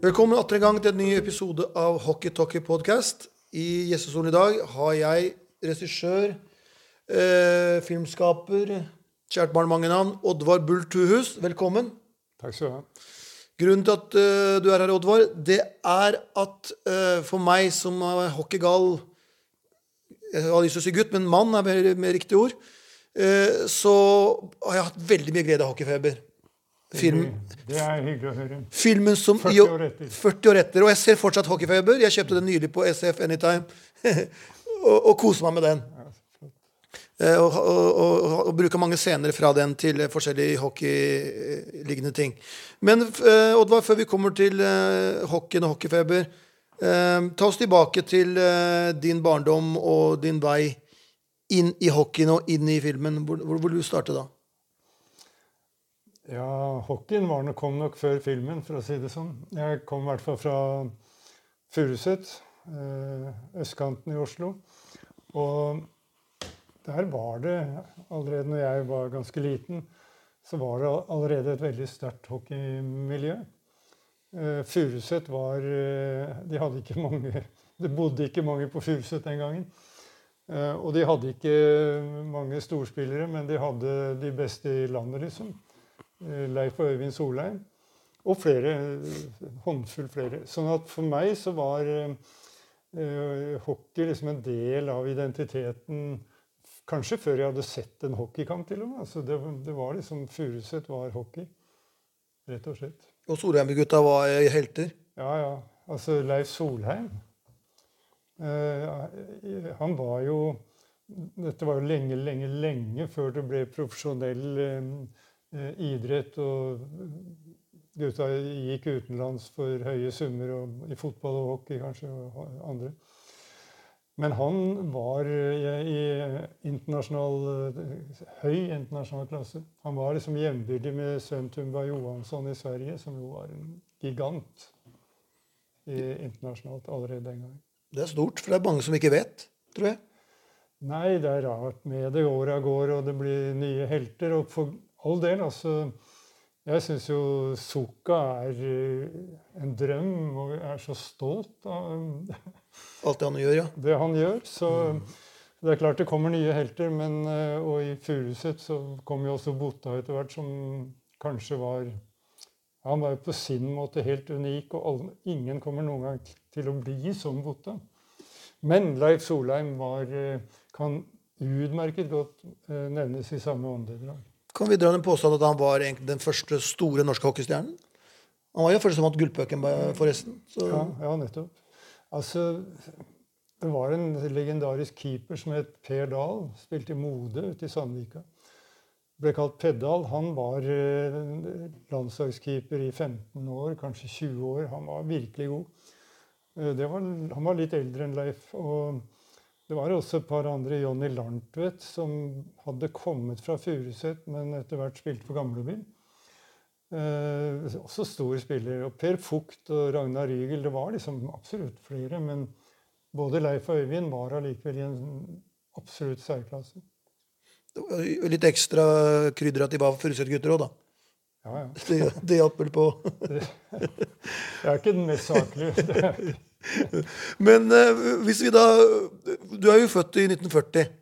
Velkommen atter en gang til en ny episode av Hockey Talkie Podcast. I gjestestolen i dag har jeg regissør, eh, filmskaper, kjært barn mange navn, Oddvar Bull Tuhus. Velkommen. Takk skal du ha. Grunnen til at eh, du er her, Oddvar, det er at eh, for meg som er hockeygal Jeg har lyst til å si gutt, men mann er mer, mer riktig ord. eh, så har jeg hatt veldig mye glede av hockeyfeber. Film, Det er hyggelig å høre. Filmen som 40 år etter. 40 år etter. Og jeg ser fortsatt Hockeyfeber. Jeg kjøpte den nylig på SF Anytime. og, og koser meg med den. Eh, Og, og, og, bruker mange scener fra den til forskjellige hockeyliggende ting. Men eh, Oddvar, før vi kommer til eh, hockeyen og hockeyfeber, eh, ta oss tilbake til eh, din barndom og din vei inn i hockeyen og inn i filmen. Hvor, hvor, hvor du startet da? Ja, hockeyen var nok, kom nok før filmen, for å si det sånn. Jeg kom i hvert fall fra Furuset, eh, østkanten i Oslo. Og der var det, allerede når jeg var ganske liten, så var det allerede et veldig sterkt hockeymiljø. Eh, Furuset var eh, De hadde ikke mange Det bodde ikke mange på Furuset den gangen. Og de hadde ikke mange storspillere, men de hadde de beste i landet, liksom. Eh, Leif og Øyvind Solheim. Og flere. eh, Håndfull flere. Sånn at for meg så var eh, hockey liksom en del av identiteten Kanskje før jeg hadde sett en hockeykamp, til og med. Altså det, det var liksom Furuset var hockey. Rett og slett. Og Solheim-gutta var helter. Ja, ja. Altså Leif Solheim eh, Han var jo Dette var jo lenge, lenge, lenge før det ble profesjonell eh, idrett. Og gutta gikk utenlands for høye summer og, i fotball og hockey kanskje, og andre. Men han var eh, i internasjonal, eh, høy internasjonal klasse. Han var liksom jevnbyrdig med Søntumba Tumba Johansson i Sverige, som jo var en gigant i, internasjonalt allerede den gangen. Det er stort, for det er mange som ikke vet, tror jeg. Nei, det er rart med det. Åra går, og det blir nye helter. Og for all del, altså Jeg syns jo Soka er eh, en drøm, og jeg er så stolt av Alt det han gjør, ja. det han gjør. Så det er klart det kommer nye helter, men, eh, og i Furuset så kom jo også Bota etter hvert, som kanskje var Han var jo på sin måte helt unik, og alle, ingen kommer noen gang til å bli som Bota. Men Leif Solheim var, eh, kan utmerket godt nevnes i samme åndedrag. Kan vi dra den påstand at han var den første store norske hockeystjernen? Han var jo først som vant gullpucken, forresten. Ja, ja, nettopp. Altså, det var en legendarisk keeper som het Per Dahl. Spilte i Mode ute i Sandvika. Ble kalt Peddal. Han var eh, landslagskeeper i 15 år, kanskje 20 år. Han var virkelig god. Eh, var, han var litt eldre enn Leif. og det var også et par andre, Jonny Larntvedt, som hadde kommet fra Furuset, men etter hvert spilte for Gamlebyen. Eh, også store spillere. Og Per Fugt og Ragnar Rygel. Det var liksom absolutt flere, men både Leif og Øyvind var allikevel i en absolutt særklasse. litt ekstra krydder at de var Furuset-gutter òg, da. Ja, ja. Det, det hjalp vel på. det, er ikke den mest saklige. Men eh, hvis vi da Du er jo født i 1940.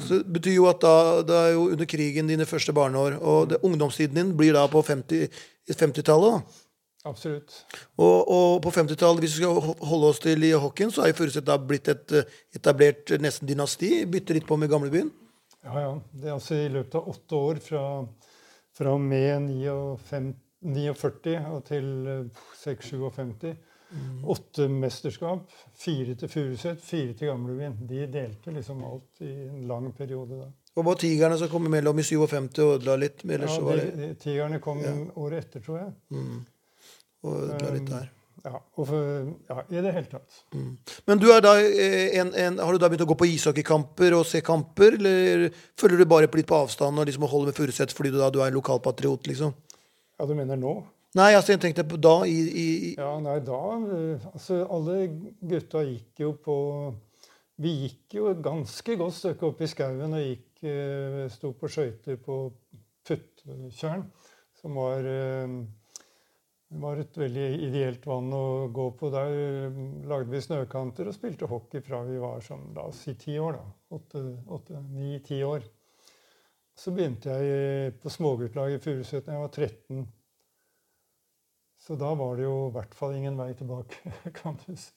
Så det betyr jo at da, det er jo under krigen dine første barneår. Og det, ungdomstiden din blir da på 50 50-tallet. 50 Absolutt. Og, og på 50-tallet, hvis vi skal holde oss til i hockeyen, så er jo Furuset da blitt et eh, etablert eh, nesten dynasti. Bytter litt på med gamlebyen. Ja, ja. Det er altså i løpet av åtte år, fra, fra og med 49 og til eh, 6-57 Åtte mesterskap. Fire til Furuset, fire til Gamlebyen. De delte liksom alt i en lang periode da. Og bare Tigerne som kom imellom i 57 og ødela litt. Ja, så var de, det de, Tigerne kom året etter, tror jeg. og ødela litt der. Ja, og for, ja, I det hele tatt. Men du er da eh, en, en, har du da begynt å gå på ishockeykamper og se kamper? Eller følger du bare litt på avstand og liksom holder med Furuset fordi du da du er lokalpatriot? liksom? Ja, du mener nå? Nei, altså jeg tenkte på da i, i, i Ja, nei, da eh, Altså, alle gutta gikk jo på Vi gikk jo et ganske godt stykke opp i skauen og gikk eh, Sto på skøyter på Puttjern, som var eh, Det var et veldig ideelt vann å gå på. Der eh, lagde vi snøkanter og spilte hockey fra vi var sånn, la oss si ti år. da. Åtte, ni-ti år. Så begynte jeg på småguttlaget i Furuset da jeg var 13. Så da var det jo i hvert fall ingen vei tilbake, kan du si.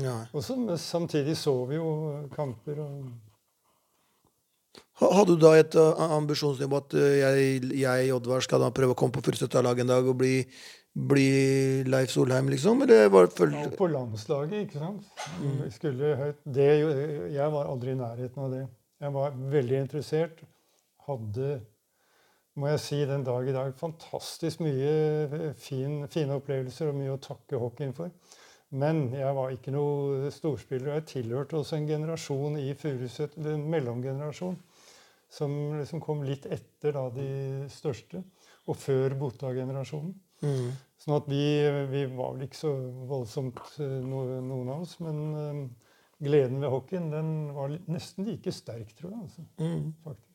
Ja. Og så, samtidig så vi jo kamper og hadde du da et uh, ambisjonsnivå at uh, jeg, jeg Oddvar, skal da prøve å komme på Furuset-laget en dag og bli bli Leif Solheim, liksom? Eller var det følt... ja, på landslaget, ikke sant. Mm. Skulle høyt. Det, jeg var aldri i nærheten av det. Jeg var veldig interessert. Hadde, må jeg si, den dag i dag fantastisk mye fin, fine opplevelser og mye å takke hockeyen for. Men jeg var ikke noe storspiller. og Jeg tilhørte også en generasjon i Furuset, en mellomgenerasjon, som liksom kom litt etter da, de største, og før Bota-generasjonen. Mm. Sånn at vi, vi, var vel ikke så voldsomt eh, noen av oss. Men uh, gleden ved hockeyen den var nesten like sterk, tror jeg. Altså, mm. faktisk.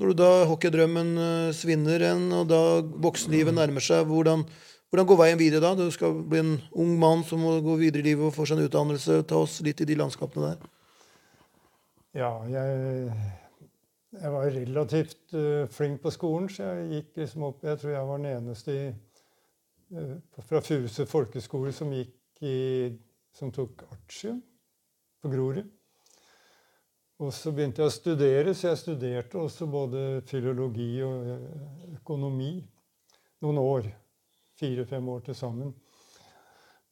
Når du da hockeydrømmen uh, svinner en, og da voksenlivet nærmer seg, hvordan, hvordan, går veien videre da? Du skal bli en ung mann som må gå videre i livet og få seg en utdannelse. Ta oss litt i de landskapene der. Ja, jeg, jeg var relativt uh, flink på skolen, så jeg gikk liksom opp Jeg tror jeg var den eneste i uh, fra Fuse folkeskole som, i, som tok artium på Grorud. Og så begynte jeg å studere, så jeg studerte også både filologi og eh, økonomi noen år. Fire-fem år til sammen.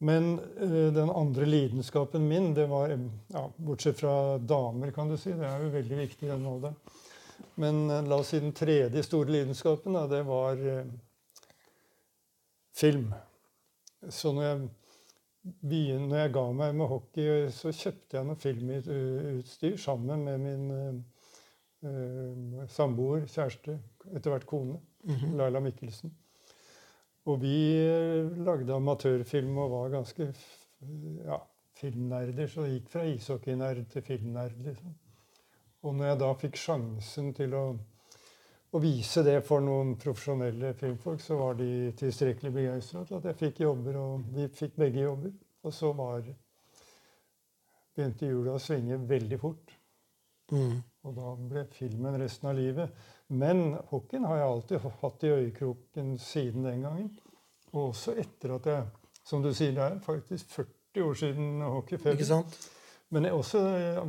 Men uh, den andre lidenskapen min, det var ja, Bortsett fra damer, kan du si. Det er jo veldig viktig i den alderen. Men uh, la oss si den tredje store lidenskapen, da, det var film. Så når jeg, begynte, når jeg ga meg med hockey, så kjøpte jeg noe filmutstyr sammen med min uh, samboer, kjæreste, etter hvert kone, mm -hmm. Laila Mikkelsen. Og vi lagde amatørfilm og var ganske ja, filmnerder. Så det gikk fra ishockeynerd til filmnerd. liksom. Og når jeg da fikk sjansen til å å vise det for noen profesjonelle filmfolk, så var de tilstrekkelig begeistra til at jeg fikk jobber, og vi fikk begge jobber. Og så var, begynte hjula å svinge veldig fort. Mm. Og da ble filmen resten av livet. Men hockeyen har jeg alltid hatt i øyekroken siden den gangen. Og også etter at jeg Som du sier, det er faktisk 40 år siden hockeyferie. Men også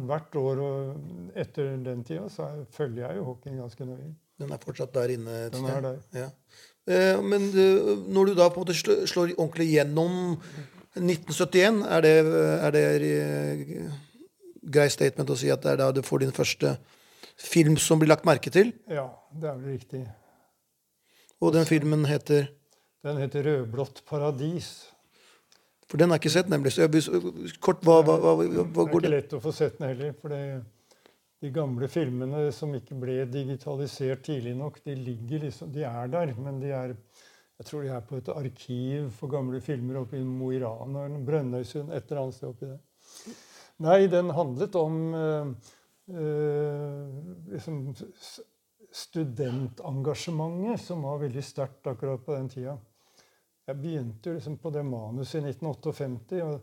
hvert år og etter den tida så følger jeg jo hockeyen ganske nøye. Den er fortsatt der inne? Den er der. Ja. Eh, men eh, når du da på en måte slår ordentlig gjennom 1971, er det, er det eh, grei statement å si at det er da du får din første film som blir lagt merke til? Ja, det er vel riktig. Og den filmen heter? Den heter 'Rødblått paradis'. For den er ikke sett, nemlig. Så jeg, kort, hva, hva, hva, hva går det? Det er ikke lett å få sett den heller. for det de gamle filmene som ikke ble digitalisert tidlig nok, de, ligger liksom, de er der, men de er jeg tror de er på et arkiv for gamle filmer oppe i Mo i Rana eller Brønnøysund. et eller annet sted oppi det. Nei, den handlet om øh, øh, liksom studentengasjementet som var veldig sterkt akkurat på den tida. Jeg begynte jo liksom på det manuset i 1958. og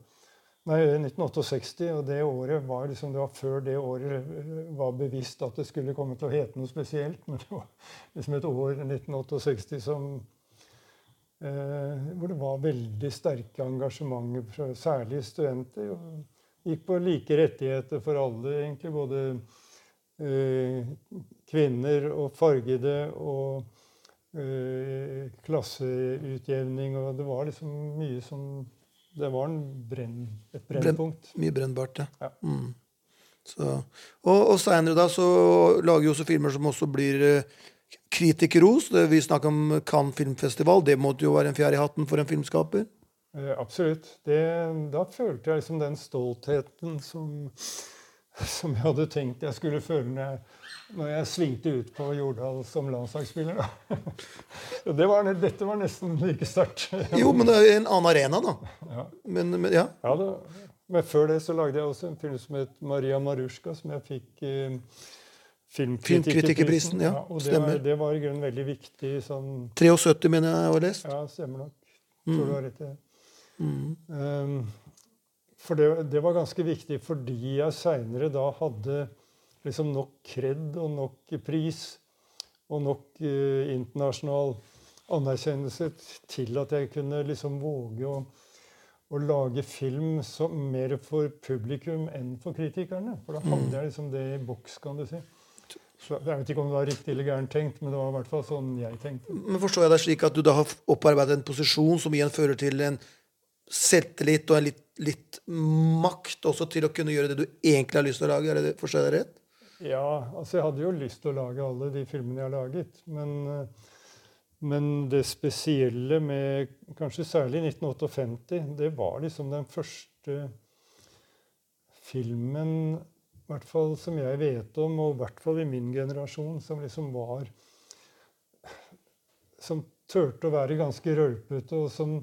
Nei, 1968, og det året var liksom, det var før det året eh, var bevisst at det skulle komme til å hete noe spesielt. Men det var liksom et år, 1968, som, eh, hvor det var veldig sterke engasjementer fra særlig studenter. og Gikk på like rettigheter for alle, egentlig. Både eh, kvinner og fargede og eh, klasseutjevning. Og det var liksom mye som det var brenn, et brennpunkt. Brenn, mye brennbart, ja. ja. Mm. Så, og og seinere da så lager vi også filmer som også blir eh, kritikerros. Vi snakker om Cannes filmfestival. Det måtte jo være en fjær i hatten for en filmskaper? Eh, absolutt. Det, da følte jeg liksom den stoltheten som, som jeg hadde tenkt jeg skulle føle når jeg når jeg svingte ut på Jordal som landslagsspiller. det var, dette var nesten like sterkt. jo, men det er jo en annen arena, da. Ja. Men, men, ja. ja da. men før det så lagde jeg også en film som het Maria Marushka, som jeg fikk eh, Filmkritikerprisen. Ja, og det var, det var, i grunnen veldig viktig. Sånn, 73, mener jeg jeg har lest. Ja, stemmer nok. Tror du har rett i det. Um, for det, det, var ganske viktig fordi jeg seinere da hadde liksom nok kred og nok pris og nok eh, internasjonal anerkjennelse til at jeg kunne liksom våge å, å lage film som, mer for publikum enn for kritikerne. For da hadde jeg liksom det i boks, kan du si. Så jeg vet ikke om det var riktig eller gærent tenkt, men det var i hvert fall sånn jeg tenkte. Men Forstår jeg deg slik at du da har opparbeidet en posisjon som igjen fører til en selvtillit og en litt, litt, makt også til å kunne gjøre det du egentlig har lyst til å lage? Er det, Forstår jeg deg rett? Ja, altså jeg hadde jo lyst til å lage alle de filmene jeg har laget. Men, men det spesielle med kanskje særlig 1958, det var liksom den første filmen i hvert fall som jeg vet om, og i hvert fall i min generasjon, som liksom var Som turte å være ganske rølpete, og som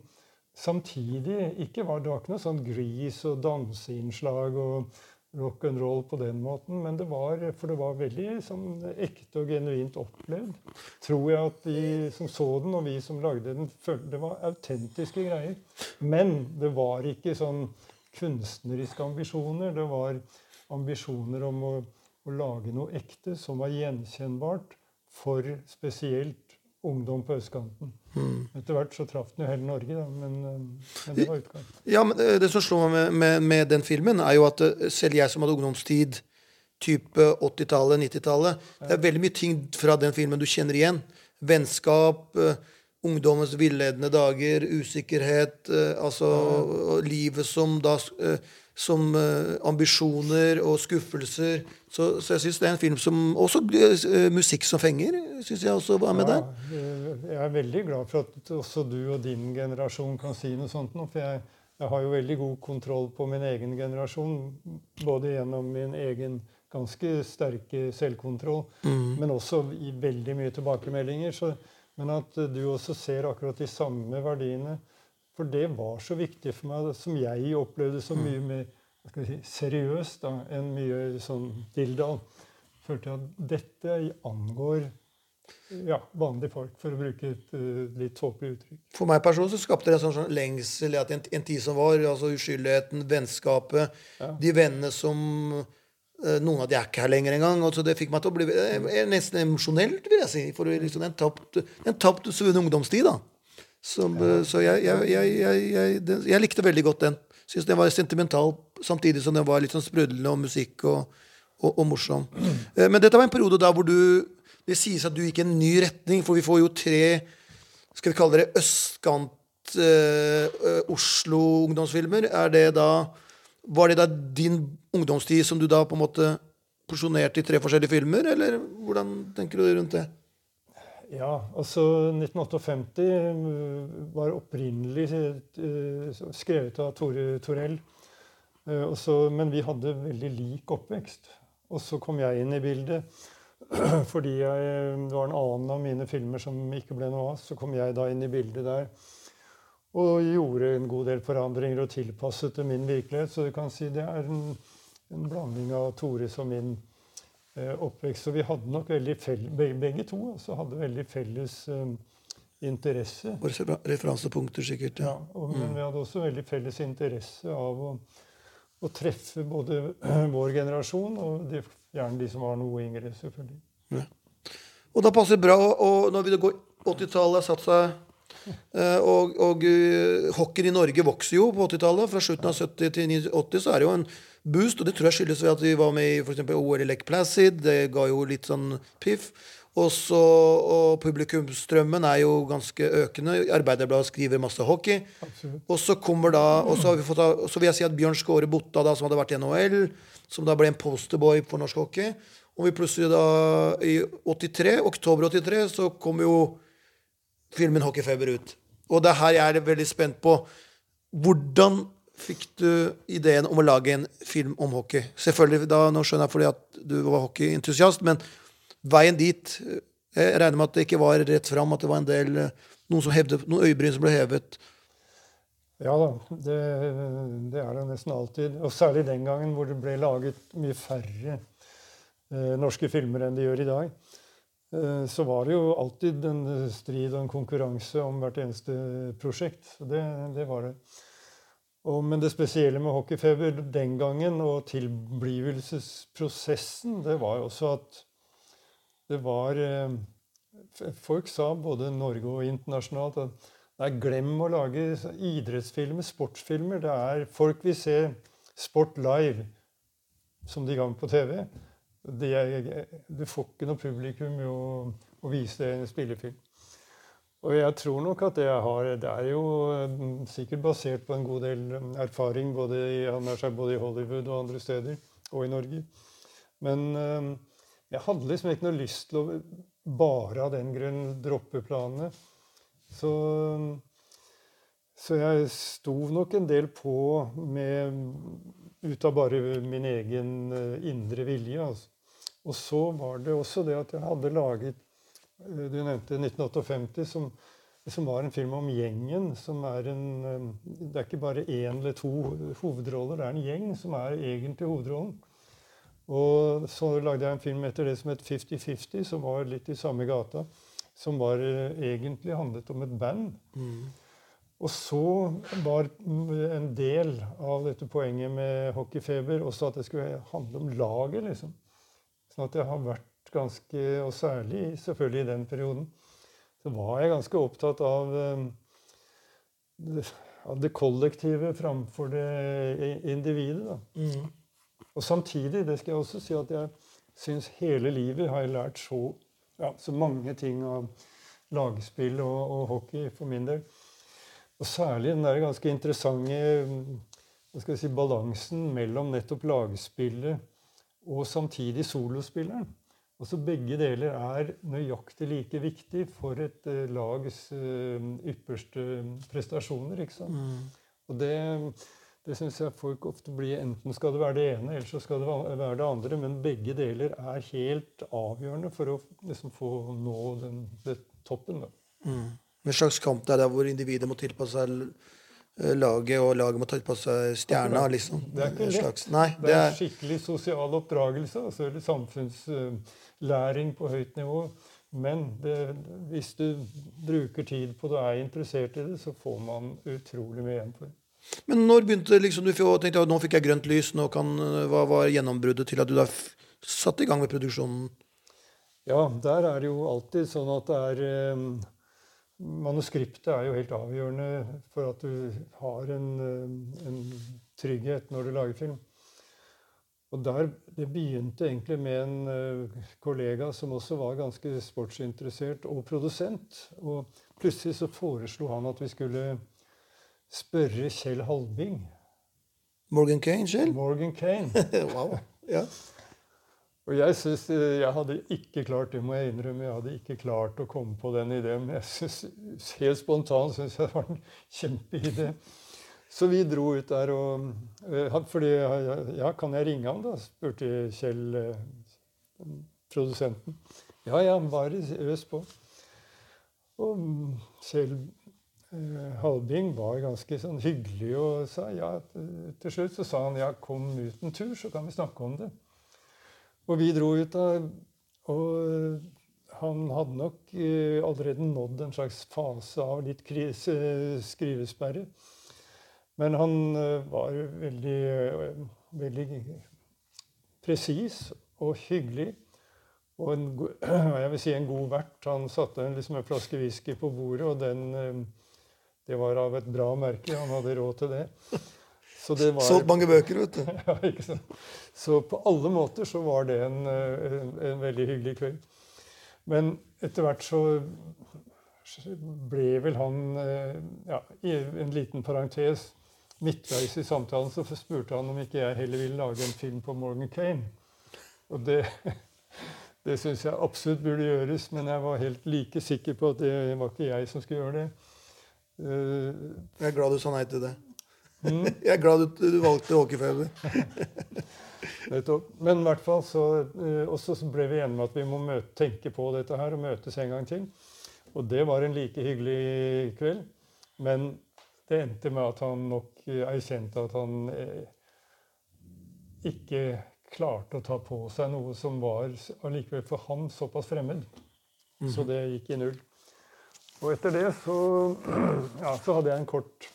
samtidig ikke var Det var ikke noe sånn gris og danseinnslag og rock and roll på den måten, men det var, for det var veldig sånn, ekte og genuint opplevd. Tror jeg at de som så den, og vi som lagde den, følte det var autentiske greier. Men det var ikke sånn kunstneriske ambisjoner. Det var ambisjoner om å, å, lage noe ekte som var gjenkjennbart for spesielt ungdom på østkanten. Mm. Etter hvert så traff den jo hele Norge, da, men, eh, men, det var utgangen. Ja, men eh, Det som slår meg med, med, med, den filmen, er jo at eh, selv jeg som hadde ungdomstid, type 80-tallet, 90-tallet ja. Det er veldig mye ting fra den filmen du kjenner igjen. Vennskap, ungdommens villedende dager, usikkerhet, altså ja. livet som da som uh, ambisjoner og skuffelser. Så, så jeg syns det er en film som Også uh, musikk som fenger, syns jeg også var med ja, der. Jeg er veldig glad for at også du og din generasjon kan si noe sånt nå. For jeg, jeg har jo veldig god kontroll på min egen generasjon, både gjennom min egen ganske sterke selvkontroll, mm. men også i veldig mye tilbakemeldinger. Så, men at du også ser akkurat de samme verdiene for det var så viktig for meg, som jeg opplevde så mye mm. mer si, seriøst da, enn mye sånn Dildal. Følte at dette angår ja, vanlige folk, for å bruke et uh, litt tåpelig uttrykk. For meg personlig så skapte det en sånn, sånn lengsel etter en, en, tid som var. altså Uskyldigheten, vennskapet, ja. de vennene som uh, Noen av de er ikke her lenger engang. Altså det fikk meg til å bli uh, nesten emosjonelt, vil jeg si. For liksom, en tapt, en tapt ungdomstid. da. Som. Så jeg, jeg, jeg, jeg, likte veldig godt den. Syns den var sentimental samtidig som den var litt sånn sprudlende og musikk og, og, og morsom. Mm. Men dette var en periode da hvor du Det sies at du gikk i en ny retning, for vi får jo tre Skal vi kalle det østkant uh, Oslo ungdomsfilmer. Er det da Var det da din ungdomstid som du da på en måte porsjonerte i tre forskjellige filmer, eller hvordan tenker du rundt det? Ja, altså 1958 eh, var opprinnelig eh, skrevet av Tore Torell. Eh, også, men vi hadde veldig lik oppvekst. Og så kom jeg inn i bildet fordi jeg, det var en annen av mine filmer som ikke ble noe av. Så kom jeg da inn i bildet der og gjorde en god del forandringer og tilpasset til min virkelighet. Så du kan si det er en, en blanding av Tores og min virkelighet oppvekst. Så vi hadde nok veldig felles, begge to altså hadde veldig felles um, interesse. Og referansepunkter, sikkert. Ja, og, Men mm. vi hadde også veldig felles interesse av å, å treffe både vår generasjon og de, gjerne de som var noe yngre, selvfølgelig. Ja. Og da passer det bra, og når vi går 80-tallet har satt seg og, og hockeyen i Norge vokser jo på 80-tallet. Fra slutten av 70 til 80 så er det jo en boost. Og det tror jeg skyldes ved at vi var med i f.eks. OL i Lake Placid. Det ga jo litt sånn piff. Også, og publikumsstrømmen er jo ganske økende. Arbeiderbladet skriver masse hockey. Og så kommer da, og så, har vi fått, så vil jeg si at Bjørn Skåre Botta, da, som hadde vært i NHL, som da ble en posterboy for norsk hockey Og vi plutselig da, i 83, oktober 83, så kom jo filmen 'Hockeyfeber' ut. Og det er her jeg er veldig spent på hvordan fikk du ideen om å lage en film om hockey? Selvfølgelig, da, Nå skjønner jeg fordi at du var hockeyentusiast, men veien dit Jeg regner med at det ikke var rett fram, at det var en del noen, som hevde, noen øyebryn som ble hevet. Ja da, det, det, er det nesten alltid. Og særlig den gangen hvor det ble laget mye færre eh, norske filmer enn de gjør i dag. eh, så var det jo alltid en strid og en konkurranse om hvert eneste prosjekt. Det, det var det. Og, men det spesielle med hockeyfeber den gangen og tilblivelsesprosessen, det var også at det var eh, Folk sa, både Norge og internasjonalt, at nei, glem å lage idrettsfilmer, sportsfilmer. Det er Folk vil se sport live, som de gang på TV. Du får ikke noe publikum å, å vise det i en spillefilm. Og jeg tror nok at det jeg har Det er jo mm, sikkert basert på en god del mm, erfaring både i, både i Hollywood og andre steder, og i Norge. Men mm, jeg hadde liksom ikke noe lyst til å bare av den grunn droppe planene. Så, så jeg sto nok en del på med, ut av bare min egen indre vilje. Altså. Og så var det også det at jeg hadde laget Eh, du nevnte 1958, som, som, var en film om gjengen. som er en, eh, Det er ikke bare én eller to hovedroller, det er en gjeng som er egentlig hovedrollen. Og så lagde jeg en film etter det som het 50-50, som var litt i samme gata. Som var, eh, egentlig handlet om et band. Mm. Og så var en del av dette poenget med hockeyfeber også at det skulle handle om laget. liksom. Sånn at jeg har vært ganske Og særlig selvfølgelig i den perioden. Så var jeg ganske opptatt av, eh, av det kollektive framfor det individet. Mm. Og samtidig, det skal jeg også si, at jeg syns hele livet har jeg lært så, ja, så mange ting av lagspill og, og, hockey for min del. Og særlig den der ganske interessante si, balansen mellom nettopp lagspillet og samtidig solospilleren. Altså Begge deler er nøyaktig like viktig for et uh, lags uh, ypperste prestasjoner. ikke sant? Mm. Og det, det syns jeg folk ofte blir Enten skal det være det ene, eller så skal det være det andre. Men begge deler er helt avgjørende for å liksom, få nå den, den toppen. da. Mm. En slags kamp der, der hvor individet må tilpasse seg Eh, laget, og laget må ta på seg stjerna. liksom. Det er ikke lett. Slags, nei, det, er, det skikkelig sosial oppdragelse, altså, samfunnslæring på høyt nivå. Men det, hvis du bruker tid på det og er interessert i det, så får man utrolig mye igjen for det. Men når begynte liksom, du tenkte at nå fikk jeg grønt lys, nå kan, hva var gjennombruddet til at du da satte i gang med produksjonen? Ja, der er det jo alltid sånn at det er eh, Manuskriptet er jo helt avgjørende for at du har en, eh, en trygghet når du lager film. Og der, Det begynte egentlig med en uh, kollega som også var ganske sportsinteressert og produsent. Og plutselig så foreslo han at vi skulle spørre Kjell Halbing. Morgan Kane, Kjell? Morgan Kane. wow, ja. Og jeg synes, eh, jeg hadde ikke klart det, må jeg innrømme. Jeg hadde ikke klart å komme på den ideen. Men jeg synes, helt spontant syns jeg det var en kjempeidé. Så vi dro ut der og eh, fordi, Ja, kan jeg ringe ham, da? spurte Kjell, eh, produsenten. Ja, ja, bare øs på. Og Kjell Halbing var ganske sånn hyggelig og sa ja. Til slutt så sa han ja, kom ut en tur, så kan vi snakke om det. Og vi dro ut da, og han hadde nok eh, allerede nådd en slags fase av litt krise, skrivesperre. Men han eh, var veldig, eh, veldig presis og hyggelig. Og en, jeg vil si en god vert. Han satte liksom en flaske whisky på bordet, og den, det var av et bra merke. Han hadde råd til det. Var, Solgt mange bøker, vet du. ja, ikke sant? Så på alle måter så var det en, en, en veldig hyggelig kveld. Men etter hvert så ble vel han eh, ja, I en liten parentes midtveis i samtalen så spurte han om ikke jeg heller ville lage en film på Morgan Kane. Og det, det syns jeg absolutt burde gjøres, men jeg var helt like sikker på at det var ikke jeg som skulle gjøre det. Jeg er glad du sa nei til det. Mm. Jeg er glad du, du valgte hockeyfeber. Men i hvert fall så, eh, også så ble vi enige med at vi må møte, tenke på dette her og møtes en gang til. Og det var en like hyggelig kveld. Men det endte med at han nok erkjente at han eh, ikke klarte å ta på seg noe som var allikevel for han såpass fremmed. Så det gikk i null. Og etter det så, ja, så hadde jeg en kort,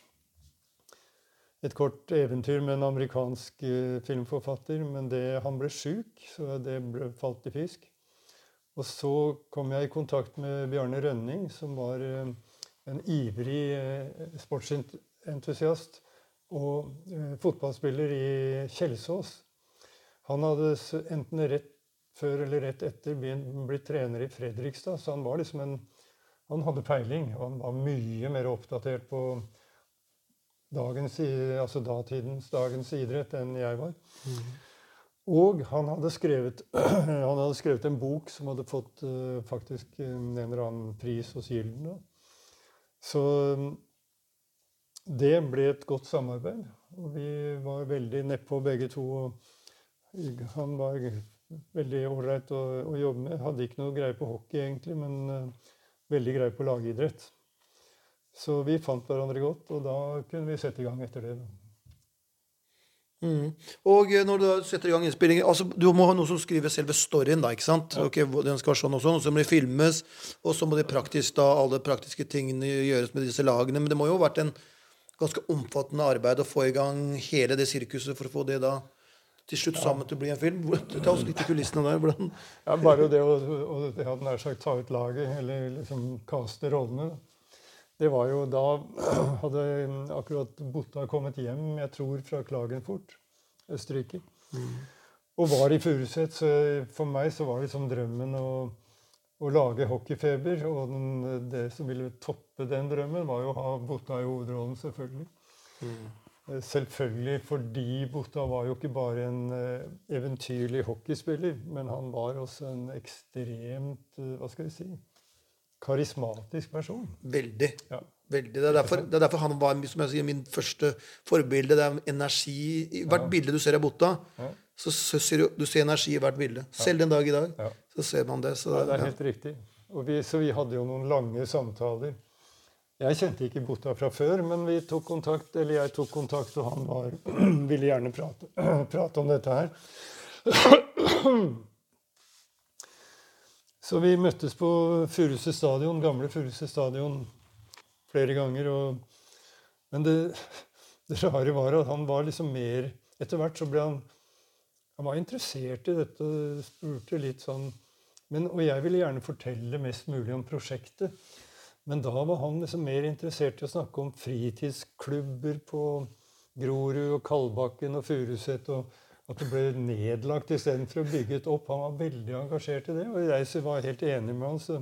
et kort eventyr med en amerikansk eh, filmforfatter. Men det, han ble sjuk, så det ble, falt i fisk. Og så kom jeg i kontakt med Bjarne Rønning, som var eh, en ivrig eh, sportsentusiast og fotballspiller i Kjelsås. Han hadde enten rett før eller rett etter blitt trener i Fredrikstad, så han var liksom en han hadde peiling, og han var mye mer oppdatert på dagens, altså datidens dagens idrett enn jeg var. Og han hadde, skrevet, han hadde skrevet en bok som hadde fått uh, faktisk eh, en eller annen pris hos Gylden. Så mm, det ble et godt samarbeid. Og vi var veldig nedpå begge to. og Han var veldig ålreit å, å jobbe med. Hadde ikke noe greie på hockey, egentlig, men uh, veldig greie på lagidrett. Så vi fant hverandre godt, og da kunne vi sette i gang etter det. da. Mm. Og eh, når du setter i gang innspillingen altså, Du må ha noe som skriver selve storyen, da. ikke sant? Ok, hvor- den skal være sånn og sånn, og så må det filmes, og så må det praktisk, da, alle praktiske tingene gjøres med disse lagene. Men det må jo ha vært en ganske omfattende arbeid å få i gang hele det sirkuset for å få det da til slutt sammen til å bli en film. Ta oss litt i kulissene der. Hvordan Ja, bare det å, å jeg hadde nær sagt ta ut laget, eller liksom kaste rollene. Det var jo da hadde akkurat Botta kommet hjem, jeg tror, fra Klagenfurt, Østerrike. Og var i Furuset. Så for meg så var liksom drømmen å, å lage hockeyfeber. Og den, det som ville toppe den drømmen, var jo å ha Botta i hovedrollen, selvfølgelig. Mm. Selvfølgelig fordi Botta var jo ikke bare en eh, eventyrlig hockeyspiller, men han var også en ekstremt eh, hva skal jeg si, karismatisk person. Veldig. Ja. Veldig. Det er, derfor, det er derfor han var som jeg sier, min første forbilde. Det er energi I hvert bilde du ser av Botta, Ja. så, ser du, du ser energi i hvert bilde. Selv den dag i dag Ja. så ser man det. Så, Ja, det er ja. helt riktig. Vi, så vi hadde jo noen lange samtaler. Jeg kjente ikke Botta fra før, men vi tok kontakt, eller jeg tok kontakt, og han var, ville gjerne prate, prate om dette her. Så vi møttes på Furuset stadion, gamle Furuset stadion flere ganger. Og, men det, det rare var at han var liksom mer Etter hvert så ble han Han var interessert i dette og spurte litt sånn men, Og jeg ville gjerne fortelle mest mulig om prosjektet. Men da var han liksom mer interessert i å snakke om fritidsklubber på Grorud og Kalbakken og Furuset. og at det ble nedlagt istedenfor å bygge opp. Han var veldig engasjert i det, og jeg var helt enig med han. Så,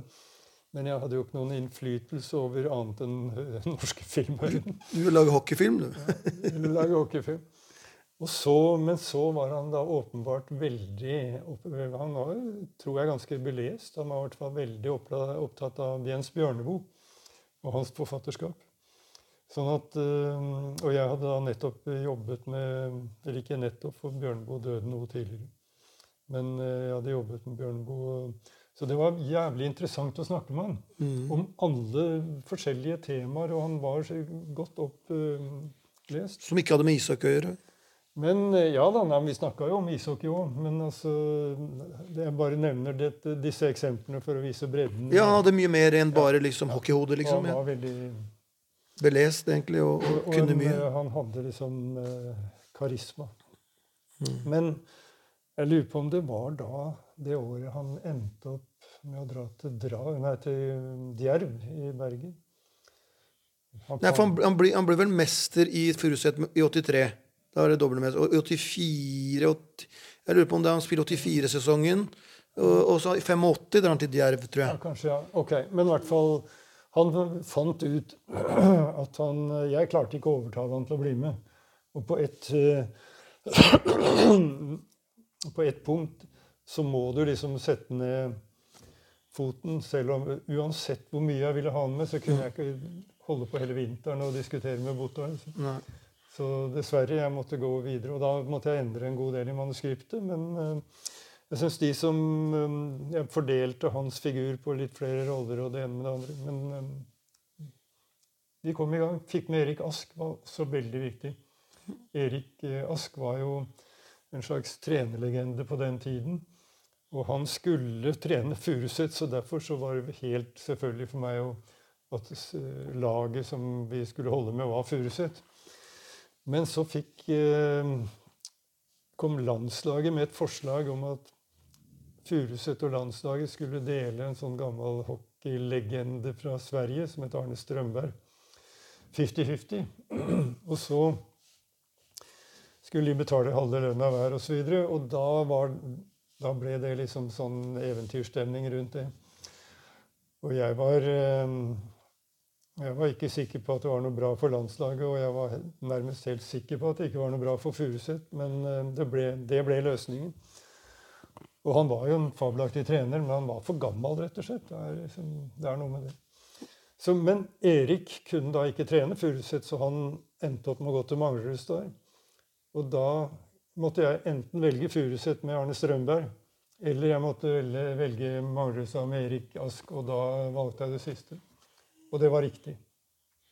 men jeg hadde jo ikke noen innflytelse over annet enn øh, den norske filmverdenen. Du vil lage hockeyfilm, du. ja, Ville lage hockeyfilm. Og så, men så var han da åpenbart veldig Han var, tror jeg, ganske belest. Han var i hvert fall veldig opptatt av Jens Bjørneboe og hans forfatterskap. Sånn at, øh, og jeg hadde da nettopp jobbet med Eller ikke nettopp, for Bjørneboe døde noe tidligere. Men øh, jeg hadde jobbet med Bjørneboe. Så det var jævlig interessant å snakke med han om alle forskjellige temaer. Og han var så godt opplest. Som ikke hadde med ishockey å gjøre. Men eh, ja da, nei, vi snakka jo om ishockey òg. Men altså Jeg bare nevner det, disse eksemplene for å vise bredden. Ja, han hadde mye mer enn bare liksom hockeyhode, Og liksom. han var veldig Belest, egentlig, og, og og kunne mye. eh, Han hadde liksom eh, karisma. Mm. Men jeg lurer på om det var da, det året, han endte opp med å dra til, dra, nei, til Djerv i Bergen. Han Nei, for han, han, ble, han ble vel mester i Furuset i 83. Da var det dobbeltmester. Og i 84 80, Jeg lurer på om det er han spiller 84-sesongen. Og, og så i 85 drar han til Djerv, tror Ja, jeg. kanskje, ja. Ok, Men i hvert fall Han fant ut at han Jeg klarte ikke å overtale han til å bli med. Og på et eh, På et punkt så må du liksom sette ned foten, selv om Uansett hvor mye jeg ville ha han med, så kunne jeg ikke holde på hele vinteren og diskutere med altså. Så dessverre, jeg måtte gå videre. Og da måtte jeg endre en god del i manuskriptet. Men eh, jeg syns de som eh, Jeg fordelte hans figur på litt flere roller og det ene med det andre. Men eh, vi kom i gang. Fikk med Erik Ask, var også veldig viktig. Erik eh, Ask var jo en slags trenerlegende på den tiden. Og han skulle trene Furuset, så derfor så var det helt selvfølgelig for meg at laget som vi skulle holde med, var Furuset. Men så fikk, eh, kom landslaget med et forslag om at Furuset og landslaget skulle dele en sånn gammel hockeylegende fra Sverige som het Arne Strømberg. 50-50. Og så skulle de betale halve lønna hver osv. Og, så og da var da ble det liksom sånn eventyrstemning rundt det. Og jeg var eh, Jeg var ikke sikker på at det var noe bra for landslaget, og jeg var nærmest helt sikker på at det ikke var noe bra for Furuset, men eh, det ble, det ble løsningen. Og han var jo en fabelaktig trener, men han var for gammel, rett og slett. Det er, liksom, det er noe med det. Så, men Erik kunne da ikke trene Furuset, så han endte opp med å gå til Manglerudstad. Og da måtte jeg enten velge Furuset med Arne Strømberg, eller jeg måtte velge, velge Manglerudstad med Erik Ask, og da valgte jeg det siste. Og det var riktig.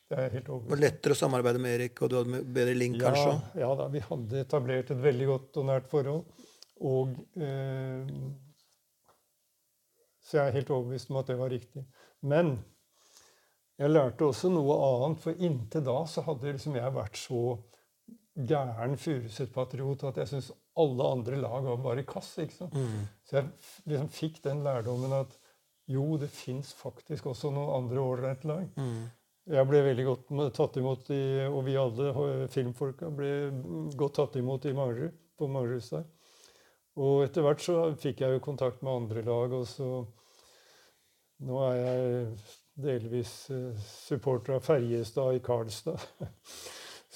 Det er helt overbevist. Var lettere å samarbeide med Erik, og du hadde bedre link, ja, kanskje? Ja da, vi hadde etablert et veldig godt og nært forhold. Og eh, Så jeg er helt overbevist om at det var riktig. Men jeg lærte også noe annet, for inntil da så hadde liksom jeg vært så gæren Furuset-patriot at jeg syntes alle andre lag var bare kass. ikke sant? Mm. Så jeg liksom fikk den lærdommen at jo, det fins faktisk også noen andre ålreite lag. Mm. Jeg ble veldig godt tatt imot, i, og vi alle filmfolka ble godt tatt imot i Manglerud, på Manglerudstad. Og etter hvert så fikk jeg jo kontakt med andre lag, og så Nå er jeg delvis eh, supporter av Ferjestad i Karlstad.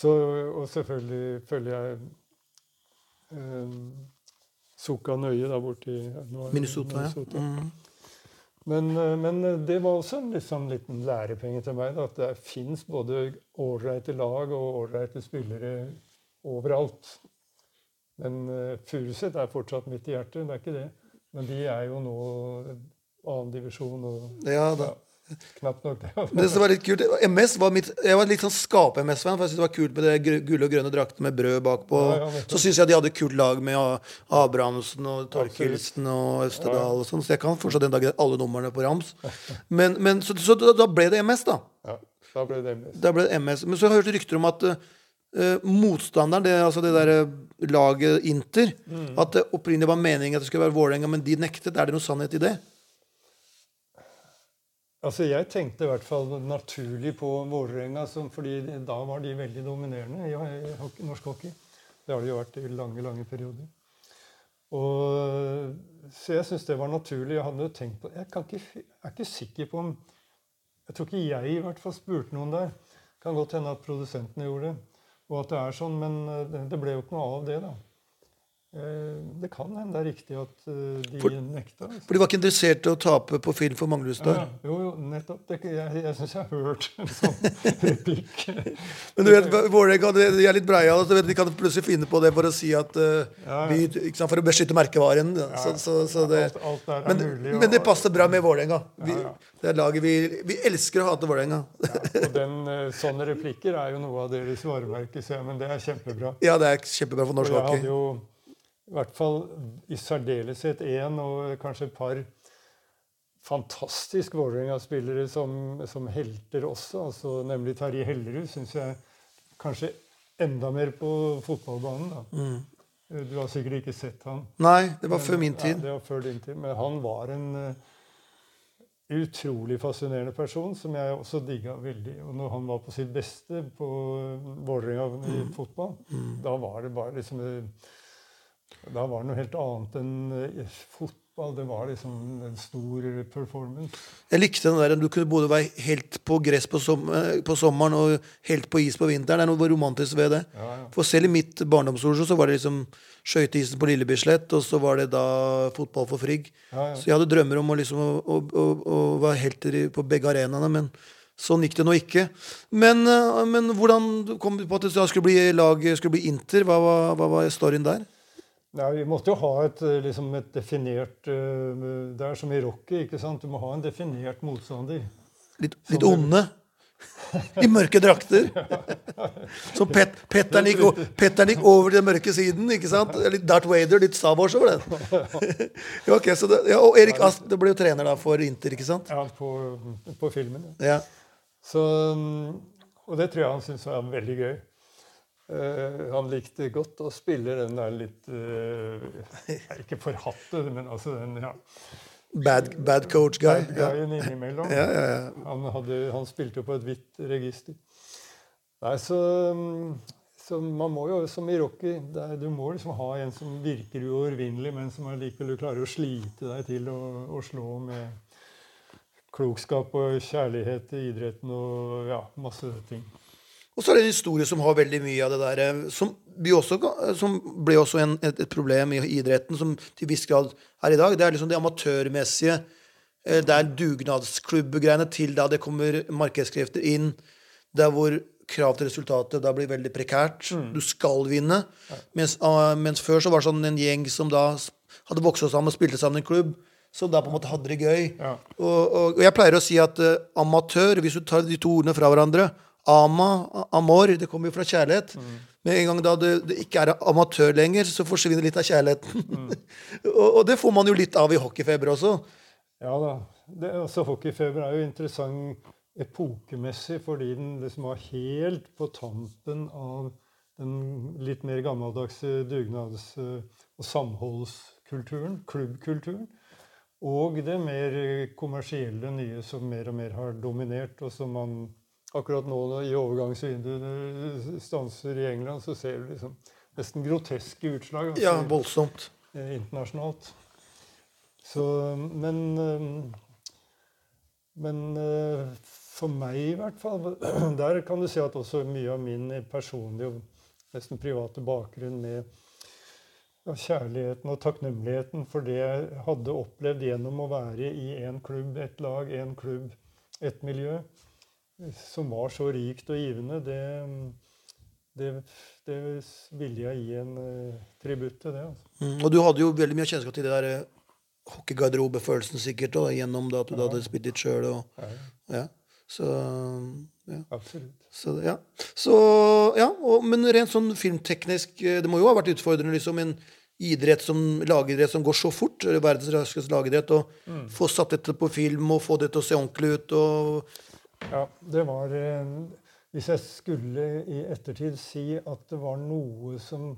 Så, og selvfølgelig følger jeg um, Sukka nøye der borte i Minnesota. Minnesota. Ja. Mm. Men, eh, men, det var også en liksom, liten lærepenge til meg. Da, at det fins både ålreite lag og ålreite spillere overalt. Men uh, Furuset er fortsatt mitt i hjertet, det er ikke det. Men de er jo nå annen divisjon. Og, ja, da. Ja. Knapt nok det. Men det som var litt kult, MS var mitt, Jeg var litt sånn skape-MS-venn, For jeg synes det var kult med det gulle og grønne drakten med brød bakpå. Ja, ja, så syns jeg de hadde kult lag med Abrahamsen og Torkelsen og Østerdal og sånn. Så jeg kan fortsatt den dagen alle numrene på rams. Men, men så, så, da ble det MS, da. Ja, da ble det MS. Da ble det MS. Men så har jeg rykter om at uh, motstanderen, det, altså det der laget Inter, mm. at det opprinnelig var meningen at det skulle være Vålerenga, men de nektet. Er det noe sannhet i det? Altså Jeg tenkte i hvert fall naturlig på Vålerenga, fordi da var de veldig dominerende i, hockey, norsk hockey. Det har de jo vært i lange, lange perioder. Og, så jeg syns det var naturlig. Jeg hadde tenkt på Jeg, ikke, er ikke sikker på om Jeg tror ikke jeg i hvert fall spurte noen der. Kan godt hende at produsentene gjorde det, og at det er sånn, men det, det ble jo ikke noe av det. da. Eh, det kan hende det er riktig at eh, de for, nekta. Altså. For de var ikke interessert i å tape på film for Manglerudstad? Ja, jo, jo, nettopp. Det, jeg jeg syns jeg har hørt en sånn replikk. Men du vet, Vålerenga de er litt breia. Altså, de kan plutselig finne på det for å si at uh, ja, vi, sant, For å beskytte merkevaren. Så, så, så det, alt, alt er, men, mulig, men, det passer bra med Vålerenga. Det er laget vi, vi elsker å hate Vålerenga. og den, sånne replikker er jo noe av deres varemerke, men det er kjempebra. Ja, det er kjempebra for norsk hockey i hvert fall i særdeleshet én og kanskje et par fantastisk Vålerenga-spillere som, som, helter også. Altså, nemlig Terje Hellerud syns jeg kanskje enda mer på fotballbanen. da. Mm. Du har sikkert ikke sett han. Nei, det var men, før min tid. Ja, det var før din tid. Men han var en uh, utrolig fascinerende person som jeg også digga veldig. Og når han var på sitt beste på Vålerenga i mm. fotball, mm. da var det bare liksom uh, da var det noe helt annet enn eh, fotball. Det var liksom en stor performance. Jeg likte den der du kunne både være helt på gress på, på sommeren og helt på is på vinteren. Det er noe romantisk ved det. Ja, ja. For selv i mitt barndomsord så var det liksom skøyteisen på Lille Bislett, og så var det da fotball for Frigg. Ja, så jeg hadde drømmer om å, liksom, å, å, å være helter på begge arenaene. men Sånn gikk det nå ikke. Men, eh, men hvordan kom du på at det skulle bli lag, skulle bli Inter? Hva, hva, hva var storyen der? Nei, Vi måtte jo ha et, eh, liksom et definert uh, Det er som i Rocky. ikke sant? Du må ha en definert motstander. Litt, litt onde? I mørke drakter. Så Pet, Petteren, gikk, gikk over den mørke siden. ikke sant? Litt Darth Vader, litt Star Wars over den. ja, okay, så det, ja, og Erik Ask det ble jo trener da for Inter, ikke sant? Ja, på, på filmen. Ja. Ja. Så, mm, og det tror jeg han syntes var veldig gøy. Eh, han likte godt å spille den der litt uh, Ikke forhatte, men altså den ja, Bad, bad coach guy. bad Ja. guyen innimellom. Ja, ja, ja. Han, hadde, han spilte jo på et hvitt register. Nei, så, så man må jo, som i Rocky, er, du må liksom ha en som virker uovervinnelig, men som allikevel klarer å slite deg til å, å slå med klokskap og kjærlighet til idretten og ja, masse ting. Og så er det en historie som har veldig mye av det der eh, som, vi også, som ble også en, et, et problem i idretten, som til viss grad er i dag. Det er liksom det amatørmessige. eh, Det er dugnadsklubbgreiene til da det kommer markedskrefter inn. Der hvor krav til resultatet da blir veldig prekært. Du skal vinne. Mens, ah, mens før så var det sånn en gjeng som da hadde vokst sammen og spilte sammen i en klubb, som da på en måte hadde det gøy. Ja. Og, og, og jeg pleier å si at uh, amatør, hvis du tar de to ordene fra hverandre Ama, amor, det kommer jo fra kjærlighet. Med en gang da du, du, ikke er amatør lenger, så forsvinner litt av kjærligheten. og, og det får man jo litt av i hockeyfeber også. Ja da. Det, altså, hockeyfeber er jo interessant epokemessig fordi den liksom var helt på tampen av den litt mer gammeldagse dugnads- og samholdskulturen, klubbkulturen. Og det mer kommersielle nye som mer og mer har dominert, og som man akkurat nå når- i overgangsvinduet stanser i England, så ser du liksom nesten groteske utslag. altså, Ja, voldsomt. eh, internasjonalt. Så, men eh, Men eh, for meg i hvert fall Der kan du si at også mye av min personlige og nesten private bakgrunn med ja, kjærligheten og takknemligheten for det jeg hadde opplevd gjennom å være i én klubb, ett lag, én klubb, ett miljø, som var så rikt og givende, det, det, det ville jeg gi en uh, tributt til det. Altså. Mm, og du hadde jo veldig mye kjennskap til det der uh, hockeygarderobefølelsen sikkert, da, gjennom det at du da hadde spilt litt sjøl. Ja, Ja. Så ja. absolutt. Så, ja. Så, ja og, men rent sånn filmteknisk eh, Det må jo ha vært utfordrende liksom en idrett som lagidrett som går så fort, eller verdens raskeste lagidrett, å få satt dette på film og få det til å se ordentlig ut. og Ja, det var eh, Hvis jeg skulle i ettertid si at det var noe som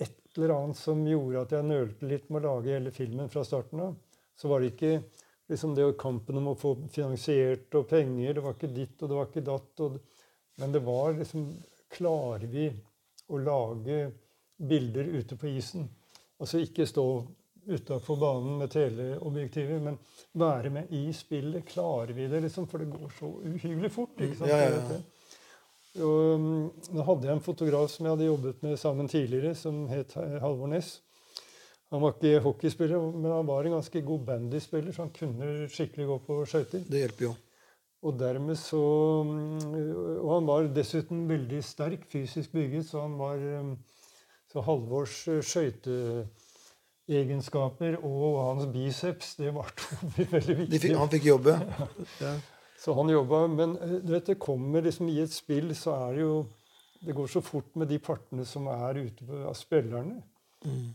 Et eller annet som gjorde at jeg nølte litt med å lage hele filmen fra starten av, så var det ikke liksom det kampen om å få finansiert og penger. Det var ikke ditt, og det var ikke datt. Og, men det var liksom Klarer vi å lage bilder ute på isen? Altså ikke stå utafor banen med teleobjektiver, men være med i spillet. Klarer vi det, liksom? For det går så uhyggelig fort. ikke sant? Ja, ja, ja. Og, um, nå hadde jeg en fotograf som jeg hadde jobbet med sammen tidligere, som het Halvor Næss. Han var ikke hockeyspiller, men han var en ganske god bandyspiller, så han kunne skikkelig gå på skøyter. Det hjelper jo. Og dermed så mm, Og han var dessuten veldig sterk, fysisk bygget, så han var mm, Så Halvors eh, skøyteegenskaper og hans biceps, det var to veldig viktige. han fikk jobbe. Ja. Så han jobba, men eh, du vet, det kommer liksom i et spill, så er det jo Det går så fort med de partene som er ute på, av spillerne.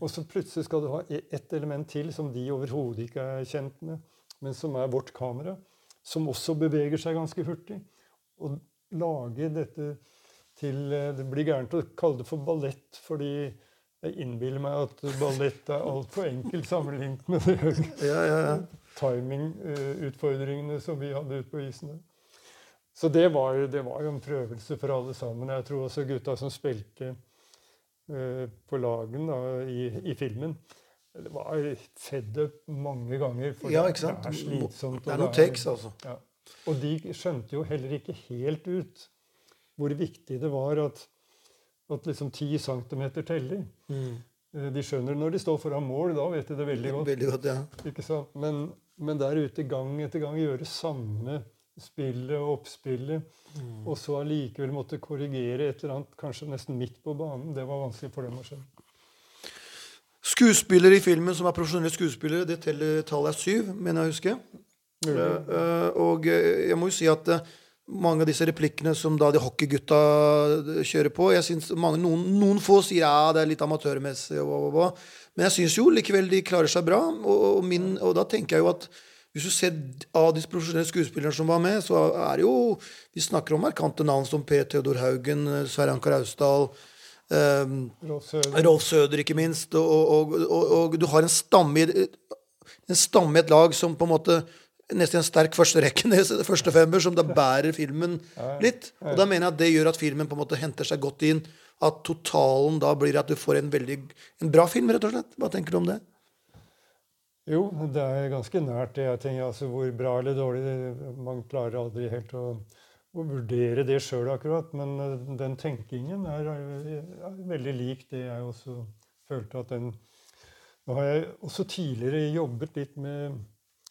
Og så plutselig skal du ha e- ett element til som de overhodet ikke er kjent med, men som er vårt kamera, som også beveger seg ganske hurtig. Og lage dette til eh, Det blir gærent å kalle det for ballett, fordi jeg innbiller meg at ballett er altfor enkelt sammenlignet med de Ja, ja, ja. timingutfordringene som vi hadde ute på isen. Så det var, det var jo en prøvelse for alle sammen. Jeg tror også gutta som spilte eh, på lagen da, i, i filmen, det var fed up mange ganger. For Ja, det- er slitsomt. Det er noen takes, altså. Ja. Og de skjønte jo heller ikke helt ut hvor viktig det var at, at liksom 10 cm teller. Mm. Eh, De skjønner det når de står foran mål, da vet de det veldig godt. Veldig godt, ja. Ikke sant? Men, men der ute gang etter gang gjøre samme spillet og oppspillet, Mm. og så allikevel måtte korrigere et eller annet kanskje nesten midt på banen, det var vanskelig for dem å skjønne. Skuespillere i filmen som er profesjonelle skuespillere, det teller tallet er syv, mener jeg å huske. Mm. Eh, og jeg må jo si at eh, mange av disse replikkene som da de hockeygutta kjører på. Jeg synes mange, noen, noen få sier ja, det er litt amatørmessig, men jeg syns jo likevel de klarer seg bra. Og, og, min, og da tenker jeg jo at hvis du ser av de profesjonelle skuespillerne som var med, så er det jo Vi snakker om markante navn som P. Theodor Haugen, Sverre Anker Austdal. Um, Rolf. Rolf Søder, ikke minst. Og, og, og, og du har en stamme, i, en stamme i et lag som på en måte nesten en sterk førsterekke, første femmer, som da bærer filmen litt. Og da mener jeg at det gjør at filmen på en måte henter seg godt inn. At totalen da blir at du får en veldig en bra film, rett og slett. Hva tenker du om det? Jo, det er ganske nært det jeg tenker. Altså, hvor bra eller dårlig Man klarer aldri helt å, å vurdere det sjøl akkurat. Men uh, den tenkingen er, er, veldig lik det jeg også følte at den Nå har jeg også tidligere jobbet litt med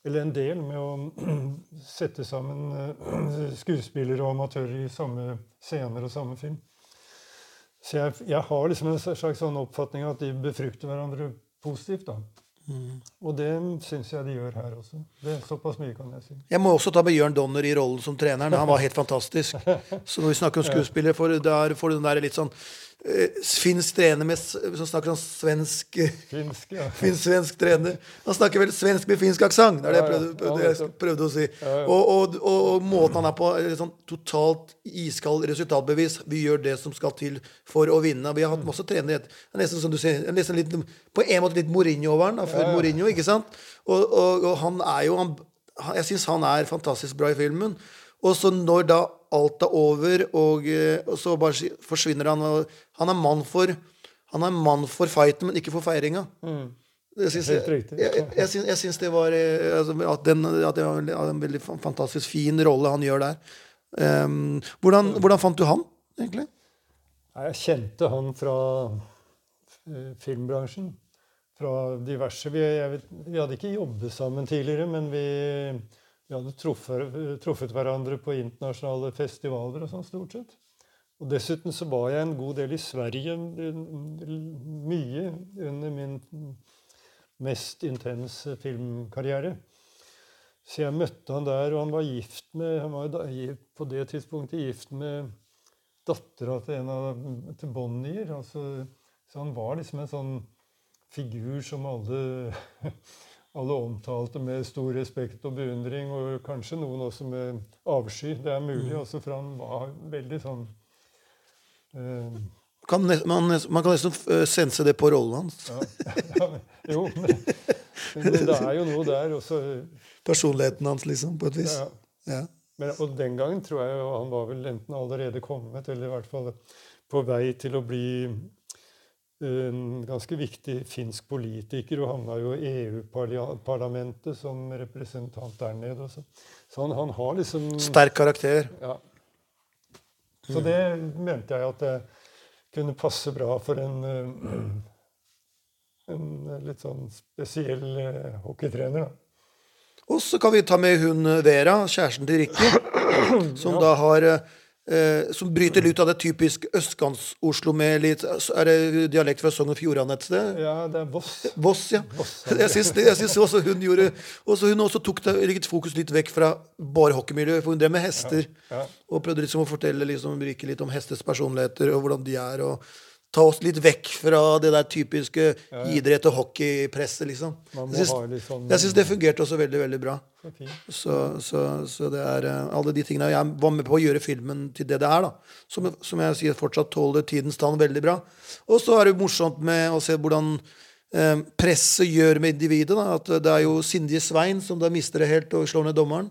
eller en del med å sette sammen uh, skuespillere og amatører i samme scener og samme film. Så jeg, jeg har liksom en slags sånn oppfatning av at de befrukter hverandre positivt. da. Mm. Og det syns jeg de gjør her også. Det er Såpass mye kan jeg si. Jeg må også ta med Jørn Donner i rollen som treneren. Han var helt fantastisk. Så når vi snakker om skuespillere, for der får du den der litt sånn uh, finsk trener med, som snakker sånn svensk Finsk, ja. Finsk-svensk trener. Han snakker vel svensk med finsk aksent! Det er det jeg prøvde, prøvde, jeg prøvde å si. Og, og, og, måten han er på, sånn totalt iskald resultatbevis. Vi gjør det som skal til for å vinne. Vi har hatt masse trenere. Er nesten som du sier, nesten litt, på en måte litt Mourinho over før Mourinho, ikke sant? Og, han er jo han, Jeg syns han er fantastisk bra i filmen. Og så når da alt er over, og, og så bare forsvinner han og, Han er mann for Han er mann for fighten, men ikke for feiringa. Mm. Jeg syns, jeg, jeg, jeg, syns, jeg syns det var altså, at, den, at, det var en veldig fantastisk fin rolle han gjør der. Um, hvordan, hvordan, fant du han, egentlig? Jeg kjente han fra filmbransjen. Fra diverse Vi, vi hadde ikke jobbet sammen tidligere, men vi vi hadde truffet, truffet, hverandre på internasjonale festivaler og sånn, stort sett. Og dessuten så var jeg en god del i Sverige mye under min mest intense filmkarriere. Så jeg møtte han der, og han var gift med Han var på det tidspunktet gift med dattera til en av til Bonnier. Altså, så han var liksom en sånn figur som alle alle omtalte med stor respekt og beundring, og kanskje noen også med avsky. Det er mulig, mm. også, for han var veldig sånn eh, kan man, man, kan nesten eh, sense det på rollen hans. ja, ja, jo, men, men, det er jo noe der også. Personligheten hans, liksom, på et vis. Ja. ja. Men, og den gangen tror jeg han var vel enten allerede kommet, eller i hvert fall på vei til å bli ganske viktig finsk politiker og havna jo i EU-parlamentet som representant der nede. Så, så han, han, har liksom Sterk karakter. Ja. Så det mente jeg at det kunne passe bra for en, en litt sånn spesiell eh, hockeytrener. da. Og så kan vi ta med hun Vera, kjæresten til Ricky, som ja. da har eh, som bryter ut av det typisk østkants-Oslo med litt Er det dialekt fra Sogn og Fjordane et sted? Ja, det er Voss. Voss, ja. Voss, jeg syns, jeg syns også hun gjorde også Hun også tok det, fokus litt vekk fra bare hockeymiljøet, for hun drev med hester. Ja, ja. Og prøvde liksom å fortelle liksom, litt om hesters personligheter og hvordan de er. og ta oss litt vekk fra det der typiske idrett- og hockeypresset, liksom. Jeg syns, sånn, jeg syns det fungerte også veldig, veldig bra. Så, så, så, det er uh, alle de tingene Jeg var med på å gjøre filmen til det det er, da. Som, som jeg sier fortsatt tåler tidens tann veldig bra. Og så er det morsomt med å se hvordan eh, presset gjør med individet. Da. At det er jo sindige Svein som da mister det helt og slår ned dommeren.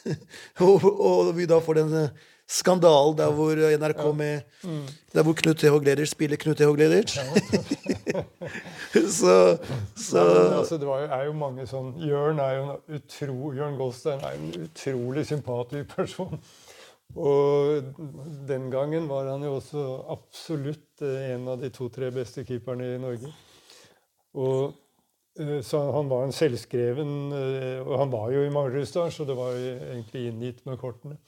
og, og, vi da får den uh, skandalen der hvor NRK med mm. Der hvor Knut T.H. Gleder spiller Knut T.H. Gleder. så, så ja, altså, Det jo, er jo mange sånn Jørn er jo en utro, Jørn Goldstein er en utrolig sympatisk person. Og den gangen var han jo også absolutt eh, en av de to-tre beste keeperne i Norge. Og eh, så han var en selvskreven eh, Og han var jo i Magerudstad, så det var jo egentlig inngitt med kortene.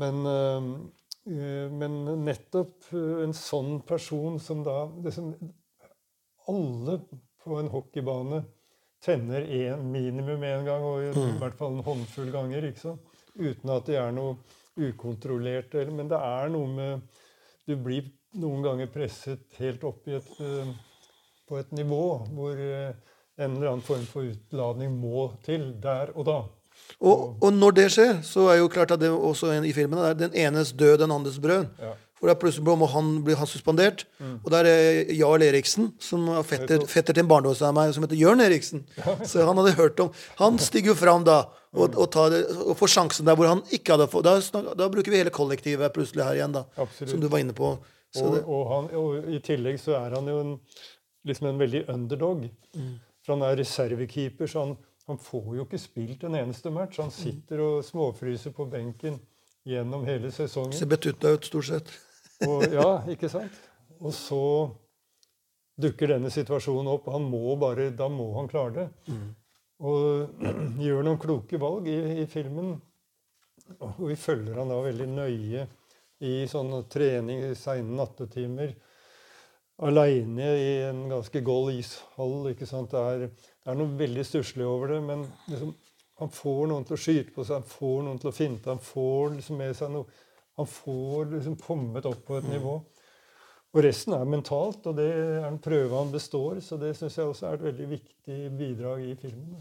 Men, eh, men, nettopp eh, en sånn person som da liksom, Alle på en hockeybane tenner en, minimum én gang, og i mm. hvert fall en håndfull ganger. ikke sant? Uten at det er noe ukontrollert. Men det er noe med Du blir noen ganger presset helt opp et, eh, på et nivå hvor eh, en eller annen form for utladning må til der og da. Og, og når det skjer, så er jo klart at det også i filmen er den enes død, den andres brød. Ja. For da plutselig må han, blir han suspendert. Mm. Og det er Jarl Eriksen, som er fetter, fetter til en barndomsvenn av meg, som heter Jørn Eriksen. Så han hadde hørt om Han stiger jo fram da og, og, tar det, og får sjansen der hvor han ikke hadde fått da, da bruker vi hele kollektivet plutselig her igjen, da. Absolutt. Som du var inne på. Og, det, og, han, og i tillegg så er han jo en, liksom en veldig underdog. For han er reservekeeper, så han, han får jo ikke spilt en eneste match. Han sitter og småfryser på benken gjennom hele sesongen. ser betutta ut, stort sett. Og, ja, ikke sant? Og så dukker denne situasjonen opp. Han må bare, da må han klare det. Og gjør noen kloke valg i, i filmen. Og vi følger han da veldig nøye i sånn trening i seine nattetimer. Aleine i en ganske gold ishall. ikke sant? Det er, det er noe veldig stusslig over det, men liksom, han får noen til å skyte på seg, han får noen til å finte, han får liksom med seg noe Han får liksom kommet opp på et nivå. Og resten er mentalt, og det er en prøve han består. Så det syns jeg også er et veldig viktig bidrag i filmen.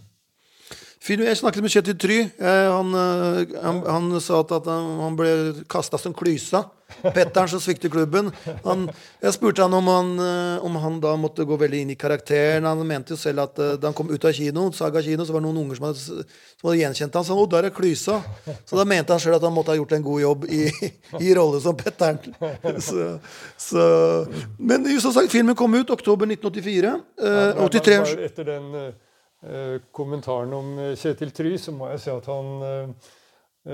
Jeg snakket med Kjetil Try. Eh, han, eh, han, han sa at, at han, ble kasta som klysa. Petteren som svikter klubben. Han, jeg spurte han om, han eh, om han da måtte gå veldig inn i karakteren. Han mente jo selv at da han kom ut av kino, Saga kino, så var det noen unger som hadde, som hadde gjenkjent han, Så han, «Å, der er klysa. Så da mente han sjøl at han måtte ha gjort en god jobb i, i rolle som Petteren. Så, så, men som sagt, filmen kom ut oktober 1984. Eh, Ja, 83 bare Etter den kommentaren om eh, Kjetil Try, så må jeg si at han eh,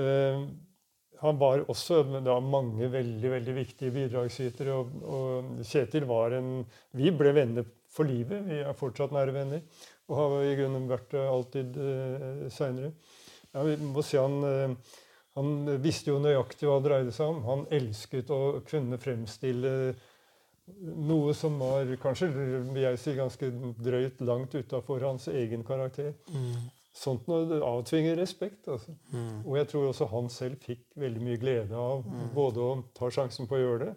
eh, Han var også da, mange veldig veldig viktige bidragsytere. Og, og Kjetil var en Vi ble venner for livet. Vi er fortsatt nære venner. Og har i grunnen vært det alltid uh, seinere. Ja, vi må si han eh, han visste jo nøyaktig hva det dreide seg om. Han elsket å kunne fremstille noe som var kanskje vil jeg si, ganske drøyt langt utafor hans egen karakter. Sånt noe det avtvinger respekt. Altså. Og jeg tror også han selv fikk veldig mye glede av både å ta sjansen på å gjøre det,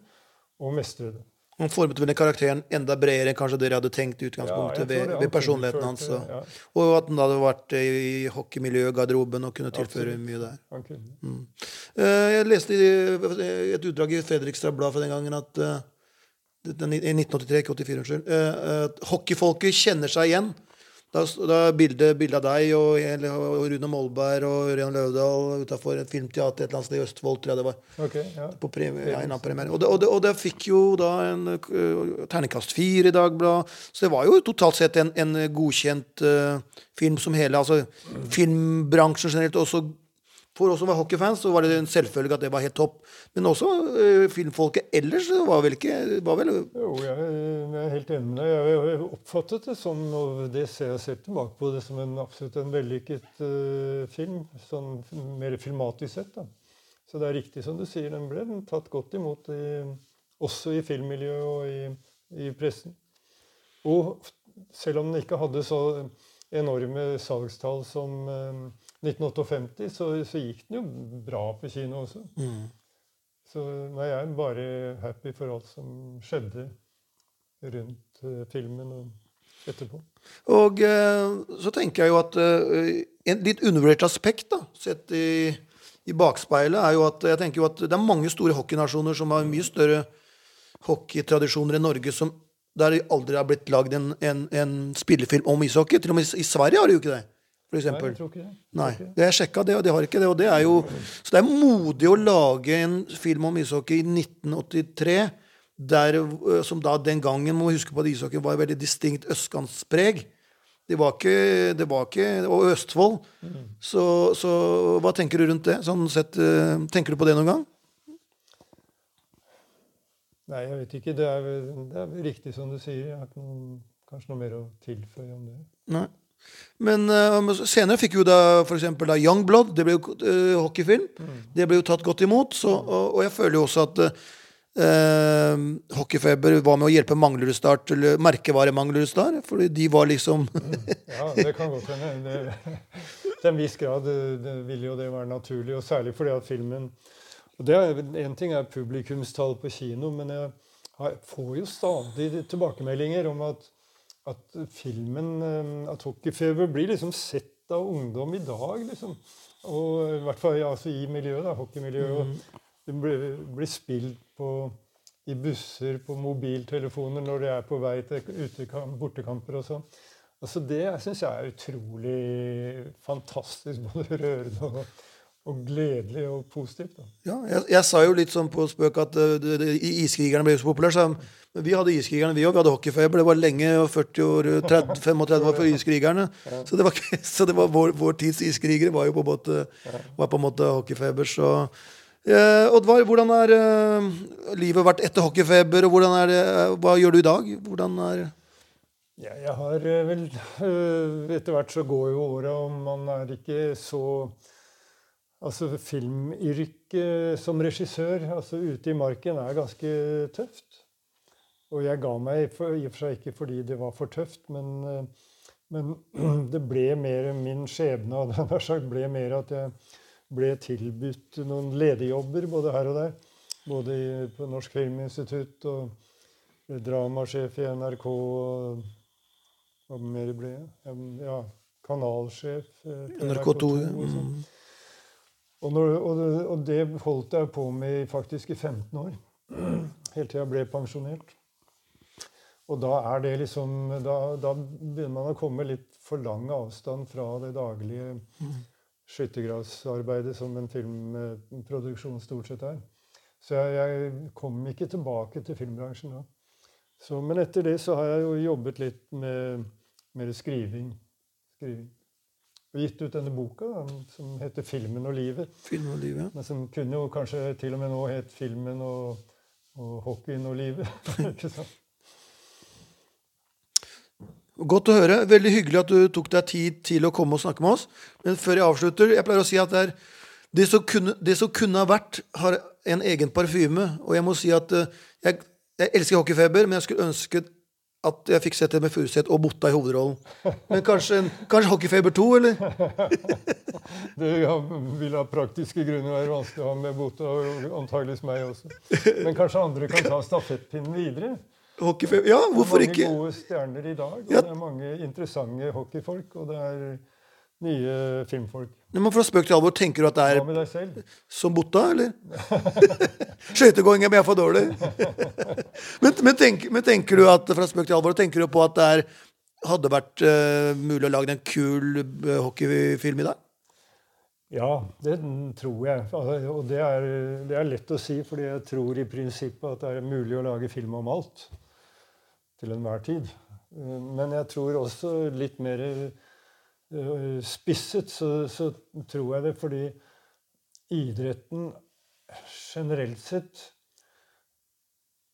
og mestre det. Han formet vel karakteren enda bredere enn kanskje dere hadde tenkt i Ja, utgangspunktet jeg ved, ved personligheten hans. tilførte- Og, ja, og at han hadde vært i hockeymiljøet, garderoben, og kunne tilføre Absolutt. mye der. han kunne. Eh, Jeg leste et utdrag i Fredrikstad Blad fra den gangen at eh, 1983, ikke 84, unnskyld. Uh, hockeyfolket kjenner seg igjen. Da, da bildet, bildet av deg og, og Rune Molberg og Ørjan Løvdahl utafor et filmteater et eller annet sted i Østfold, tror jeg det var. Okay, ja. På prem ja, en. Og, det, og, det, og det fikk jo da en uh, terningkast fire i Dagbladet. Så det var jo totalt sett en, en godkjent uh, film som hele altså filmbransjen generelt. og Også for oss som var hockeyfans, så var det en selvfølge at det var helt topp. Men også uh, filmfolket ellers var vel ikke var vel, Jo, jeg, jeg er helt enig med deg. Jeg har oppfattet det som, og det ser jeg selv tilbake på, det som en absolutt en vellykket uh, film. Sånn mer filmatisk sett. da. Så det er riktig som du sier, den ble den tatt godt imot i, også i filmmiljøet og i, i pressen. Og selv om den ikke hadde så enorme salgstall som eh, 1958, så, så gikk den jo bra på kino også. Så nei, jeg er bare happy for alt som skjedde rundt uh, filmen og etterpå. Og uh, så tenker jeg jo at uh, en litt undervurdert aspekt, da, sett i, i bakspeilet, er jo at jeg tenker jo at det er mange store hockeynasjoner som har mye større hockeytradisjoner enn Norge, som, der aldri har blitt lagd en, en, en spillefilm om ishockey. Til og med i, i Sverige har de jo ikke det, for Nei, jeg tror ikke det. Nei, det. er sjekka, det, og de har ikke det. Og det er jo, så det er modig å lage en film om ishockey i 1983, der, øh, som da den gangen må huske på at ishockey var veldig distinkt østkantspreg. Det var ikke, det var ikke Og Østfold. Så, så hva tenker du rundt det? Sånn sett, øh, tenker du på det noen gang? Nei, jeg vet ikke. Det er, det er riktig som du sier. Jeg har noen, kanskje noe mer å tilføye om det. Nei. Men uh, senere fikk jo da for da Youngblood, det ble jo uh, hockeyfilm. Det ble jo tatt godt imot. Så, og, og jeg føler jo også at uh, Hockeyfeber var med å hjelpe Manglerudstad til merkevare Manglerudstad. Fordi de var liksom Ja, det kan godt hende. Til en viss grad det, det ville jo det være naturlig, og særlig fordi at filmen Og det er, En ting er publikumstall på kino, men jeg har, får jo stadig tilbakemeldinger om at, at filmen eh, at hockeyfeber blir liksom sett av ungdom i dag. liksom. Og i hvert fall altså, i miljøet, da, hockeymiljøet. Mm. Det blir, blir spilt på, i busser, på mobiltelefoner når de er på vei til bortekamper og sånn. Altså Det syns jeg er utrolig fantastisk. Både rørende og, og gledelig og positivt. Da. Ja, jeg, jeg, sa jo litt sånn på spøk at uh, Iskrigerne ble så populære. Men vi hadde Iskrigerne, vi òg. Vi hadde hockeyfeber. Det var lenge, 40 år, 30, 35 år for Iskrigerne. Så det var, så det var vår, vår, tids iskrigere var jo på måte, var på en måte hockeyfeber. Så uh, Oddvar, hvordan har uh, livet vært etter hockeyfeber, og er hva gjør du i dag? Hvordan er ja, jeg har eh, vel Etter hvert så går jo åra, og man er ikke så Altså filmyrket som regissør altså ute i marken er ganske tøft. Og jeg ga meg i og for seg ikke fordi det var for tøft, men, øh, men det ble mer min skjebne. Og det sagt, ble mer at jeg ble tilbudt noen lederjobber både her og der. Både på Norsk Filminstitutt og dramasjef i NRK. og hva mer ble jeg? Ja, kanalsjef. Eh, NRK2. Og, sånn. Og, når, og, og, det holdt jeg på med faktisk i 15 år. Helt til jeg ble pensjonert. Og da er det liksom da, da, begynner man å komme litt for lang avstand fra det daglige skyttergravsarbeidet som en filmproduksjon stort sett er. Så jeg, jeg kom ikke tilbake til filmbransjen da. Så, men etter det så har jeg jo jobbet litt med, med skriving. skriving. Og gitt ut denne boka da, som heter 'Filmen og livet'. Film og livet. Men som kunne jo kanskje til og med nå het 'Filmen og, og hockeyen og livet'. ikke sant? Godt å høre. Veldig hyggelig at du tok deg tid til å komme og snakke med oss. Men før jeg avslutter, jeg pleier å si at det, det, som, kunne, det som kunne ha vært, har en egen parfyme. Og jeg må si at eh, jeg jeg elsker hockeyfeber, men jeg skulle ønske at jeg fikk sett det med Furuseth og Botta i hovedrollen. Men kanskje, kanskje Hockeyfeber 2, eller? det vil av praktiske grunner være vanskelig å ha med Botta, og antageligvis meg også. Men kanskje andre kan ta stafettpinnen videre? Hockeyfeber, ja, hvorfor ikke? Det er mange gode stjerner i dag, og det er mange interessante hockeyfolk. og det er nye filmfolk. Men fra spøk til alvor, tenker du at det er Hva med deg selv? som Botta, eller? Skøytegåing er for dårlig. men, men, tenk, men, tenker du at fra spøk til alvor, tenker du på at det er, hadde vært uh, mulig å lage en kul uh, hockeyfilm i dag? Ja, det tror jeg. Altså, og det er, det er, lett å si, fordi jeg tror i prinsippet at det er mulig å lage film om alt. Til enhver tid. Eh, men jeg tror også litt mer Eh, spisset, så, så, tror jeg det fordi idretten generelt sett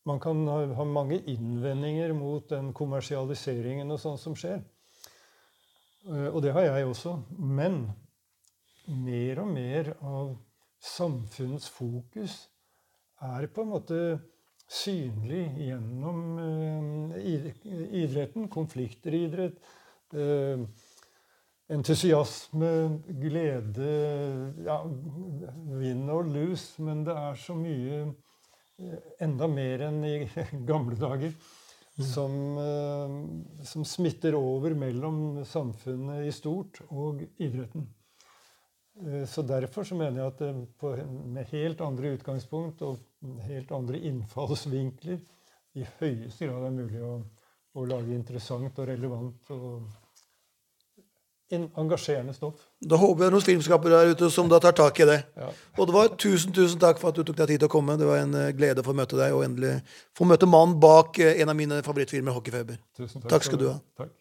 Man kan ha, ha mange innvendinger mot den kommersialiseringen og sånn som skjer. Eh, og det har jeg også. Men mer og mer av samfunnets fokus er på en måte synlig gjennom uh, idretten. Konflikter i idrett. Entusiasme, glede ja, Vinn og lus, men det er så mye eh, Enda mer enn i gamle dager. Mm. Som, eh, som smitter over mellom samfunnet i stort og idretten. Eh, så Derfor så mener jeg at på, med helt andre utgangspunkt og helt andre innfallsvinkler i høyeste grad er mulig å, å lage interessant og relevant og engasjerende stoff. Da håper jeg noen filmskapere der ute som da tar tak i det. Ja. Og det var Tusen tusen takk for at du tok deg tid til å komme. Det var en eh, glede å få møte deg, og endelig få møte mannen bak eh, en av mine favorittfilmer, 'Hockeyfeber'. Tusen takk, takk skal du ha. Takk.